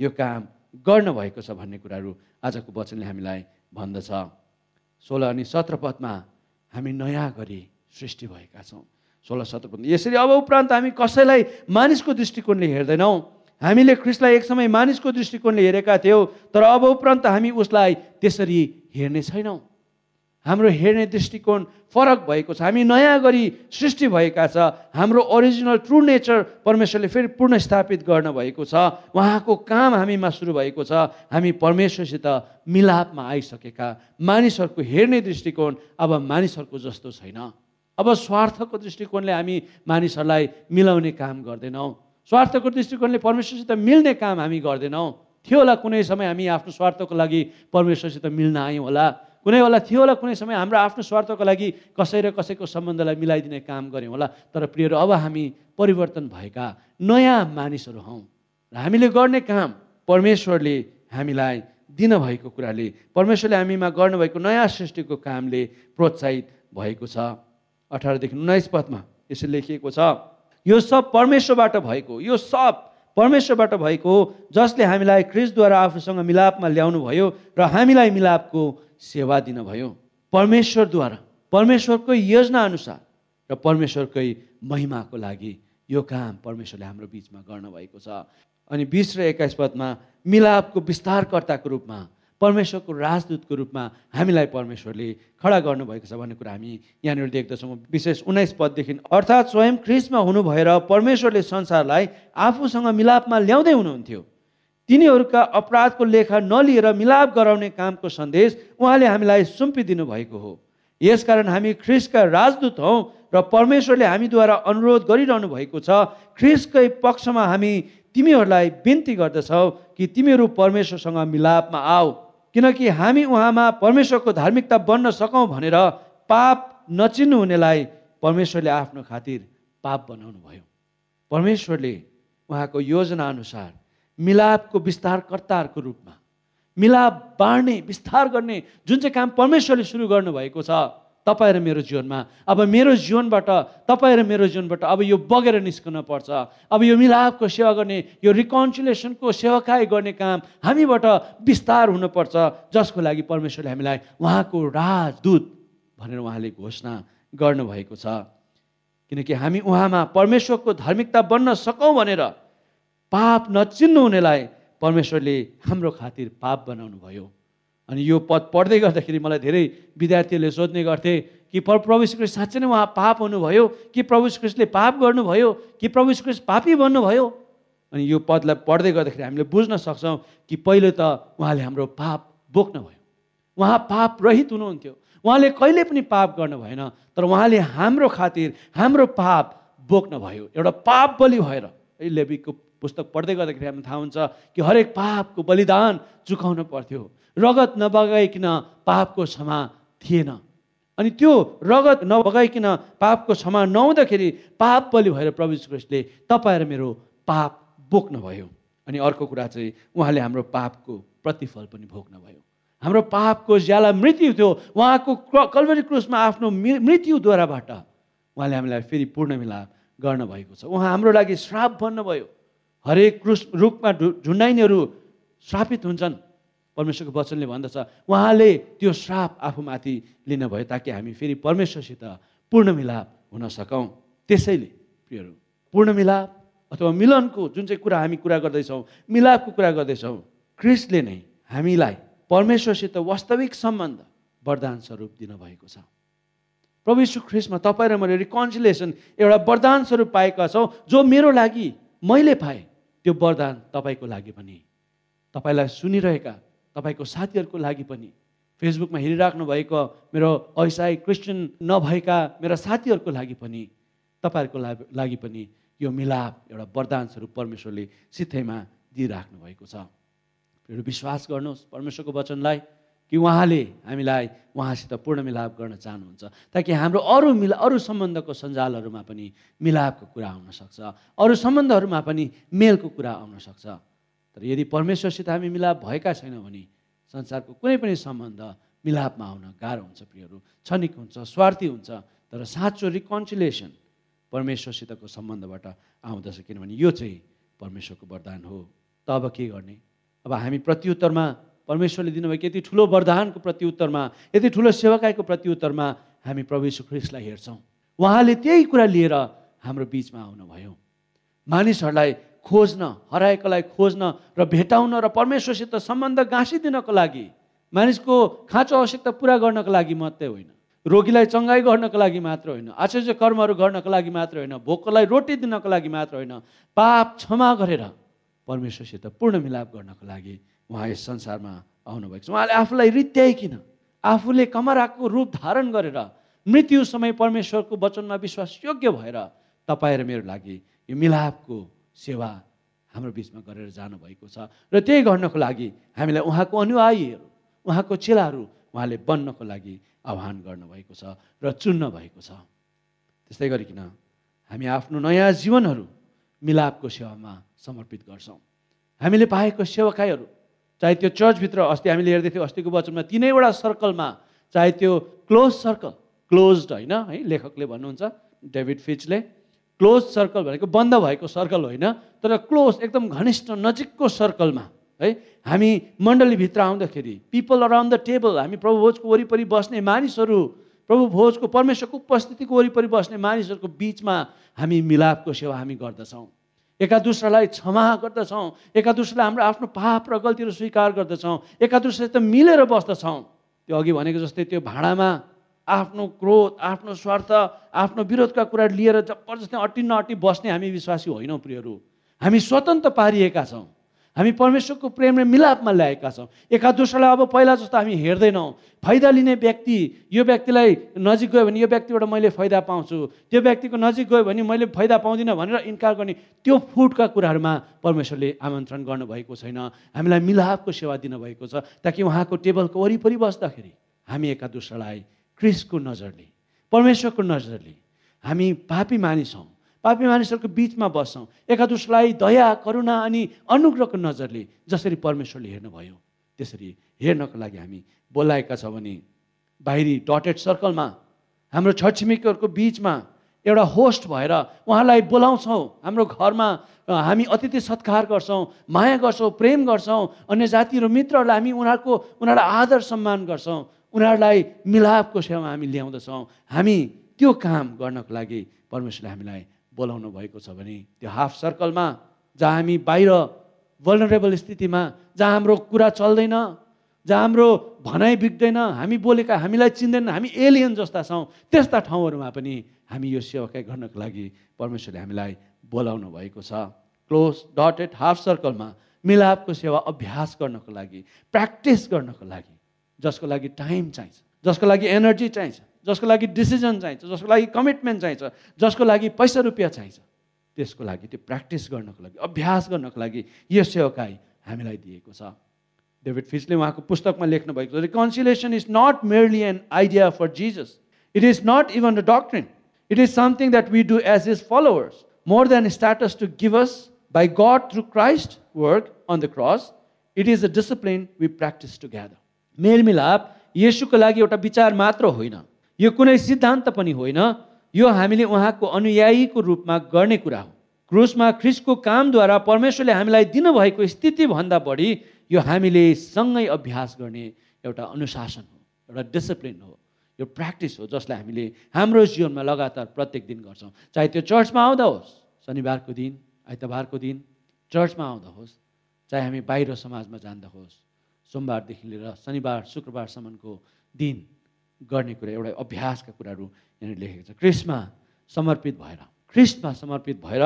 यो काम गर्नुभएको छ भन्ने कुराहरू आजको वचनले हामीलाई भन्दछ। सोह्र अनि सत्र पदमा हामी नयाँ गरी सृष्टि भएका छौँ। सोह्र सत्र पन्ध्र यसरी अब उपरान्त हामी कसैलाई मानिसको दृष्टिकोणले हेर्दैनौँ। हामीले ख्रिस्टलाई एक समय मानिसको दृष्टिकोणले हेरेका थियौँ तर अब उपरान्त हामी उसलाई त्यसरी हेर्ने छैनौँ। हाम्रो हेर्ने दृष्टिकोण फरक भएको छ। हामी नयाँ गरी सृष्टि भएका छ। हाम्रो ओरिजिनल ट्रु नेचर परमेश्वरले फेरि पुनः स्थापित गर्न भएको छ। उहाँको काम हामीमा सुरु भएको छ। हामी परमेश्वरसित मिलापमा आइसकेका मानिसहरूको हेर्ने दृष्टिकोण अब मानिसहरूको जस्तो छैन। अब स्वार्थको दृष्टिकोणले हामी मानिसहरूलाई मिलाउने काम गर्दैनौँ। स्वार्थको दृष्टिकोणले परमेश्वरसित मिल्ने काम हामी गर्दैनौँ। थियो होला कुनै समय हामी आफ्नो स्वार्थको लागि परमेश्वरसित मिल्न आयौँ होला। कुनै बेला थियो होला कुनै समय हाम्रो आफ्नो स्वार्थको लागि कसै र कसैको सम्बन्धलाई मिलाइदिने काम गऱ्यौँ होला। तर प्रियहरू अब हामी परिवर्तन भएका नयाँ मानिसहरू हौँ र हामीले गर्ने काम परमेश्वरले हामीलाई दिनुभएको कुराले परमेश्वरले हामीमा गर्नुभएको नयाँ सृष्टिको कामले प्रोत्साहित भएको छ। अठारदेखि उन्नाइस पदमा यसरी लेखिएको छ यो सब परमेश्वरबाट भएको यो सब परमेश्वरबाट भएको जसले हामीलाई क्रिसद्वारा आफूसँग मिलापमा ल्याउनु भयो र हामीलाई मिलापको सेवा दिनुभयो। परमेश्वरद्वारा परमेश्वरकै योजना अनुसार र परमेश्वरकै महिमाको लागि यो काम परमेश्वरले हाम्रो बिचमा गर्नुभएको छ। अनि बिस र एक्काइस पदमा मिलापको विस्तारकर्ताको रूपमा परमेश्वरको राजदूतको रूपमा हामीलाई परमेश्वरले खडा गर्नुभएको छ भन्ने कुरा हामी यहाँनिर देख्दछौँ। विशेष उन्नाइस पददेखि अर्थात् स्वयं ख्रिसमा हुनु भएर परमेश्वरले संसारलाई आफूसँग मिलापमा ल्याउँदै हुनुहुन्थ्यो। तिनीहरूका अपराधको लेखा नलिएर मिलाप गराउने कामको सन्देश उहाँले हामीलाई सुम्पिदिनु भएको हो। यसकारण हामी ख्रिसका राजदूत हौँ र परमेश्वरले हामीद्वारा अनुरोध गरिरहनु भएको छ ख्रिसकै पक्षमा हामी तिमीहरूलाई बिन्ती गर्दछौ कि तिमीहरू परमेश्वरसँग मिलापमा आऊ। किनकि हामी उहाँमा परमेश्वरको धार्मिकता बन्न सकौँ भनेर पाप नचिन्नु हुनेलाई परमेश्वरले आफ्नो खातिर पाप बनाउनु भयो। परमेश्वरले उहाँको योजना अनुसार मिलापको विस्तारकर्ताहरूको रूपमा मिलाप बाँड्ने विस्तार गर्ने जुन चाहिँ काम परमेश्वरले सुरु गर्नुभएको छ तपाईँ र मेरो जीवनमा। अब मेरो जीवनबाट तपाईँ र मेरो जीवनबाट अब यो बगेर निस्कन पर्छ। अब यो मिलापको सेवा गर्ने यो रिकन्सिलेसनको सेवाकाई गर्ने काम हामीबाट विस्तार हुनुपर्छ जसको लागि परमेश्वरले हामीलाई उहाँको राजदूत भनेर उहाँले घोषणा गर्नुभएको छ। किनकि हामी उहाँमा परमेश्वरको धार्मिकता बन्न सकौँ भनेर पाप नचिन्नु हुनेलाई परमेश्वरले हाम्रो खातिर पाप बनाउनु भयो अनि यो पद पढ्दै गर्दाखेरि मलाई धेरै विद्यार्थीहरूले सोध्ने गर्थे कि प्रभु श्रीकृष्ण साँच्चै नै उहाँ पाप हुनुभयो? कि प्रभु श्रीकृष्णले पाप गर्नुभयो? कि प्रभु श्रीकृष्ण पापी बन्नुभयो? अनि यो पदलाई पढ्दै गर्दाखेरि हामीले बुझ्न सक्छौँ कि पहिलो त उहाँले हाम्रो पाप बोक्न भयो उहाँ पाप रहित हुनुहुन्थ्यो। उहाँले कहिले पनि पाप गर्नु भएन तर उहाँले हाम्रो खातिर हाम्रो पाप बोक्न भयो एउटा पाप बलि भएर। लेबीको पुस्तक पढ्दै गर्दाखेरि हामीलाई थाहा हुन्छ कि हरेक पापको बलिदान चुकाउनु पर्थ्यो। रगत नबगाइकन पापको क्षमा थिएन। अनि त्यो रगत नबगाइकन पापको क्षमा नहुँदाखेरि पाप बलि भएर प्रभु कृष्णले तपाईँ र मेरो पाप बोक्नुभयो। अनि अर्को कुरा चाहिँ उहाँले हाम्रो पापको प्रतिफल पनि भोग्नुभयो। हाम्रो पापको ज्याला मृत्यु थियो। उहाँको कलवरी क्रुसमा आफ्नो मृत्युद्वाराबाट उहाँले हामीलाई फेरि पूर्ण मिलाप गर्नुभएको छ। उहाँ हाम्रो लागि श्राप भन्नुभयो हरेक क्रुस रुखमा झुन्डाइनेहरू श्रापित हुन्छन्। परमेश्वरको वचनले भन्दछ उहाँले त्यो श्राप आफूमाथि लिनुभयो ताकि हामी फेरि परमेश्वरसित पूर्ण मिलाप हुन सकौँ। त्यसैले प्रियहरू पूर्ण मिलाप अथवा मिलनको जुन चाहिँ कुरा हामी कुरा गर्दैछौँ मिलापको कुरा गर्दैछौँ क्रिस्टले नै हामीलाई परमेश्वरसित वास्तविक सम्बन्ध वरदान स्वरूप दिनुभएको छ। प्रभु यीशु ख्रिस्टमा तपाईँ र मैले रिकन्सिलेसन एउटा वरदान स्वरूप पाएका छौँ जो मेरो लागि मैले पाएँ त्यो वरदान तपाईँको लागि पनि। तपाईँलाई सुनिरहेका तपाईँको साथीहरूको लागि पनि। फेसबुकमा हेरिराख्नु भएको मेरो ऐसाई क्रिस्चियन नभएका मेरा साथीहरूको लागि पनि तपाईँहरूको लागि पनि यो मिलाप एउटा वरदान स्वरूप परमेश्वरले सित्थैमा दिइराख्नु भएको छ। विश्वास गर्नुहोस् परमेश्वरको वचनलाई कि उहाँले हामीलाई उहाँसित पूर्ण मिलाप गर्न चाहनुहुन्छ ताकि हाम्रो अरू मिला अरू सम्बन्धको सञ्जालहरूमा पनि मिलापको कुरा आउन सक्छ अरू सम्बन्धहरूमा पनि मेलको कुरा आउन सक्छ। तर यदि परमेश्वरसित हामी मिलाप भएका छैनौँ भने संसारको कुनै पनि सम्बन्ध मिलापमा आउन गाह्रो हुन्छ प्रियहरू। क्षणिक हुन्छ स्वार्थी हुन्छ तर साँचो रिकन्सिलेसन परमेश्वरसितको सम्बन्धबाट आउँदछ किनभने यो चाहिँ परमेश्वरको वरदान हो। त अब के गर्ने? अब हामी प्रत्युत्तरमा परमेश्वरले दिनुभएको यति ठुलो वरदानको प्रत्युत्तरमा यति ठुलो सेवाकाईको प्रत्युत्तरमा हामी प्रभु ख्रिस्टलाई हेर्छौँ। उहाँले त्यही कुरा लिएर हाम्रो बिचमा आउनुभयो। मानिसहरूलाई खोज्न हराएकोलाई खोज्न र भेटाउन र परमेश्वरसित सम्बन्ध गाँसिदिनको लागि मानिसको खाँचो आवश्यकता पुरा गर्नको लागि मात्रै होइन। रोगीलाई चङ्गाई गर्नको लागि मात्र होइन आश्चर्य कर्महरू गर्नको लागि मात्र होइन भोकलाई रोटी दिनको लागि मात्र होइन पाप क्षमा गरेर परमेश्वरसित पूर्ण मिलाप गर्नको लागि उहाँ यस संसारमा आउनुभएको छ। उहाँले आफूलाई रित्याइकन आफूले कमराको रूप धारण गरेर मृत्यु समय परमेश्वरको वचनमा विश्वास योग्य भएर तपाईँ र मेरो लागि यो मिलापको सेवा हाम्रो बिचमा गरेर जानुभएको छ। र त्यही गर्नको लागि हामीलाई उहाँको अनुयायीहरू उहाँको चेलाहरू उहाँले बन्नको लागि आह्वान गर्नुभएको छ र चुन्न भएको छ। त्यस्तै गरिकन हामी आफ्नो नयाँ जीवनहरू मिलापको सेवामा समर्पित गर्छौँ। हामीले पाएको सेवाकाईहरू चाहे त्यो चर्चभित्र अस्ति हामीले हेर्दै थियौँ अस्तिको वचनमा तिनैवटा सर्कलमा चाहे त्यो क्लोज सर्कल क्लोज्ड होइन है लेखकले भन्नुहुन्छ डेभिड फिचले क्लोज सर्कल भनेको बन्द भएको सर्कल होइन तर क्लोज एकदम घनिष्ठ नजिकको सर्कलमा है हामी मण्डलीभित्र आउँदाखेरि पिपल अराउन्ड द टेबल हामी प्रभु भोजको वरिपरि बस्ने मानिसहरू प्रभु भोजको परमेश्वरको उपस्थितिको वरिपरि बस्ने मानिसहरूको बिचमा हामी मिलापको सेवा हामी गर्दछौँ। एका दुस्रालाई क्षमा गर्दछौँ एका दुस्रालाई हाम्रो आफ्नो पाप र गल्तीहरू स्वीकार गर्दछौँ एका मिलेर बस्दछौँ। त्यो अघि भनेको जस्तै त्यो भाँडामा आफ्नो क्रोध आफ्नो स्वार्थ आफ्नो विरोधका कुरा लिएर जबरजस्ती अट्टी नअट्टी बस्ने हामी विश्वासी होइनौँ प्रियहरू। हामी स्वतन्त्र पारिएका छौँ। हामी परमेश्वरको प्रेम र मिलापमा ल्याएका छौँ। एका दोस्रोलाई अब पहिला जस्तो हामी हेर्दैनौँ। फाइदा लिने व्यक्ति यो व्यक्तिलाई नजिक गयो भने यो व्यक्तिबाट मैले फाइदा पाउँछु। त्यो व्यक्तिको नजिक गयो भने मैले फाइदा पाउँदिनँ भनेर इन्कार गर्ने त्यो फुटका कुराहरूमा परमेश्वरले आमन्त्रण गर्नुभएको छैन। हामीलाई मिलापको सेवा दिनुभएको छ ताकि उहाँको टेबलको वरिपरि बस्दाखेरि हामी एका दोस्रोलाई क्रिसको नजरले परमेश्वरको नजरले हामी पापी मानिस हौँ। पापी मानिसहरूको बिचमा बस्छौँ। एकादुसलाई दया करुणा अनि अनुग्रहको नजरले जसरी परमेश्वरले हेर्नुभयो त्यसरी हेर्नको लागि हामी बोलाएका छौँ भने बाहिरी डटेड सर्कलमा हाम्रो छरछिमेकीहरूको बिचमा एउटा होस्ट भएर उहाँलाई बोलाउँछौँ। हाम्रो घरमा हामी अतिथि सत्कार गर्छौँ माया गर्छौँ प्रेम गर्छौँ। अन्य जातिहरू मित्रहरूलाई हामी उनीहरूको उनीहरूलाई आदर सम्मान गर्छौँ। उनीहरूलाई मिलापको सेवा हामी ल्याउँदछौँ। हामी त्यो काम गर्नको लागि परमेश्वरले हामीलाई बोलाउनु भएको छ भने त्यो हाफ सर्कलमा जहाँ हामी बाहिर भलनरेबल स्थितिमा जहाँ हाम्रो कुरा चल्दैन जहाँ हाम्रो भनाइ बिग्दैन हामी बोलेका हामीलाई चिन्दैन हामी एलियन जस्ता छौँ त्यस्ता ठाउँहरूमा पनि हामी यो सेवाकाई गर्नको लागि परमेश्वरले हामीलाई बोलाउनु भएको छ। क्लोज डटेड हाफ सर्कलमा मिलापको सेवा अभ्यास गर्नको लागि प्र्याक्टिस गर्नको लागि जसको लागि टाइम चाहिन्छ जसको लागि एनर्जी चाहिन्छ जसको लागि डिसिजन चाहिन्छ जसको लागि कमिटमेन्ट चाहिन्छ जसको लागि पैसा रुपियाँ चाहिन्छ त्यसको लागि त्यो प्र्याक्टिस गर्नको लागि अभ्यास गर्नको लागि यो सेवकाई हामीलाई दिएको छ। डेभिड फिसले उहाँको पुस्तकमा लेख्नु भएको छ reconciliation is not merely an idea for Jesus it is not even the doctrine it is something that we do as his followers more than status to give us by God through Christ work on the cross it is a discipline we practice together मेलमिलाप यसुको लागि एउटा विचार मात्र होइन। यो कुनै सिद्धान्त पनि होइन। यो हामीले उहाँको अनुयायीको रूपमा गर्ने कुरा हो। क्रुसमा ख्रिसको कामद्वारा परमेश्वरले हामीलाई दिनुभएको स्थितिभन्दा बढी यो हामीले सँगै अभ्यास गर्ने एउटा अनुशासन हो एउटा डिसिप्लिन हो। यो प्र्याक्टिस हो जसलाई हामीले हाम्रो जीवनमा लगातार प्रत्येक दिन गर्छौँ। चाहे त्यो चर्चमा आउँदा होस् शनिबारको दिन आइतबारको दिन चर्चमा आउँदा होस् चाहे हामी बाहिर समाजमा जाँदा होस् सोमबारदेखि लिएर शनिबार शुक्रबारसम्मको दिन गर्ने कुरा एउटा अभ्यासका कुराहरू यहाँनिर लेखेको छ। क्रिस्टमा समर्पित भएर क्रिस्टमा समर्पित भएर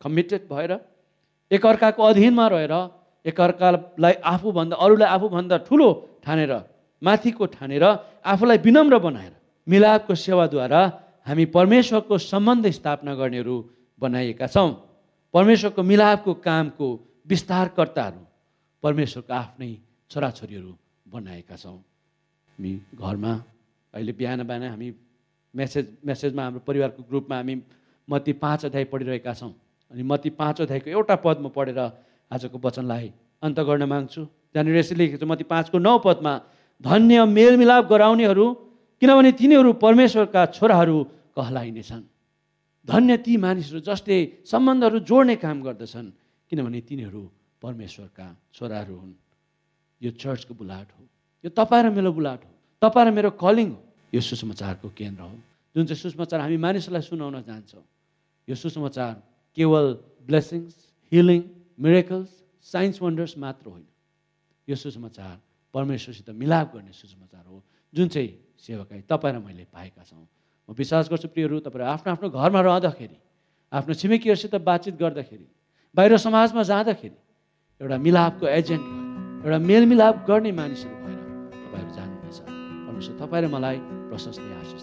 कमिटेड भएर एकअर्काको अधीनमा रहेर एकअर्कालाई आफूभन्दा अरूलाई आफूभन्दा ठुलो ठानेर माथिको ठानेर आफूलाई विनम्र बनाएर मिलापको सेवाद्वारा हामी परमेश्वरको सम्बन्ध स्थापना गर्नेहरू बनाइएका छौँ। परमेश्वरको मिलापको कामको विस्तारकर्ताहरू परमेश्वरको आफ्नै छोराछोरीहरू बनाएका छौँ। हामी घरमा अहिले बिहान बिहान हामी मेसेज मेसेजमा हाम्रो परिवारको ग्रुपमा हामी मती पाँच अध्याय पढिरहेका छौँ। अनि मती पाँच अध्यायको एउटा पद म पढेर आजको वचनलाई अन्त गर्न माग्छु। त्यहाँनिर यसरी लेखेको छ मती पाँचको नौ पदमा धन्य मेलमिलाप गराउनेहरू किनभने तिनीहरू परमेश्वरका छोराहरू कहलाइनेछन्। धन्य ती मानिसहरू जसले सम्बन्धहरू जोड्ने काम गर्दछन् किनभने तिनीहरू परमेश्वरका छोराहरू हुन्। यो चर्चको बुलाट हो। यो तपाईँ र मेरो बुलाट हो। तपाईँ र मेरो कलिङ हो। यो सुसमाचारको केन्द्र हो। जुन चाहिँ सुसमाचार हामी मानिसहरूलाई सुनाउन चाहन्छौँ यो सुसमाचार केवल blessings healing miracles signs wonders मात्र होइन। यो सुसमाचार परमेश्वरसित मिलाप गर्ने सुसमाचार हो जुन चाहिँ सेवकाई तपाईँ र मैले पाएका छौँ। म विश्वास गर्छु प्रियहरू तपाईँहरू आफ्नो आफ्नो घरमा रहँदाखेरि आफ्नो छिमेकीहरूसित बातचित गर्दाखेरि बाहिर समाजमा जाँदाखेरि एउटा मिलापको एजेन्ट एउटा मेलमिलाप गर्ने मानिसहरू भएर तपाईँहरू जानुहुनेछ। परमेश्वर तपाईँ र मलाई प्रशस्तै आशिष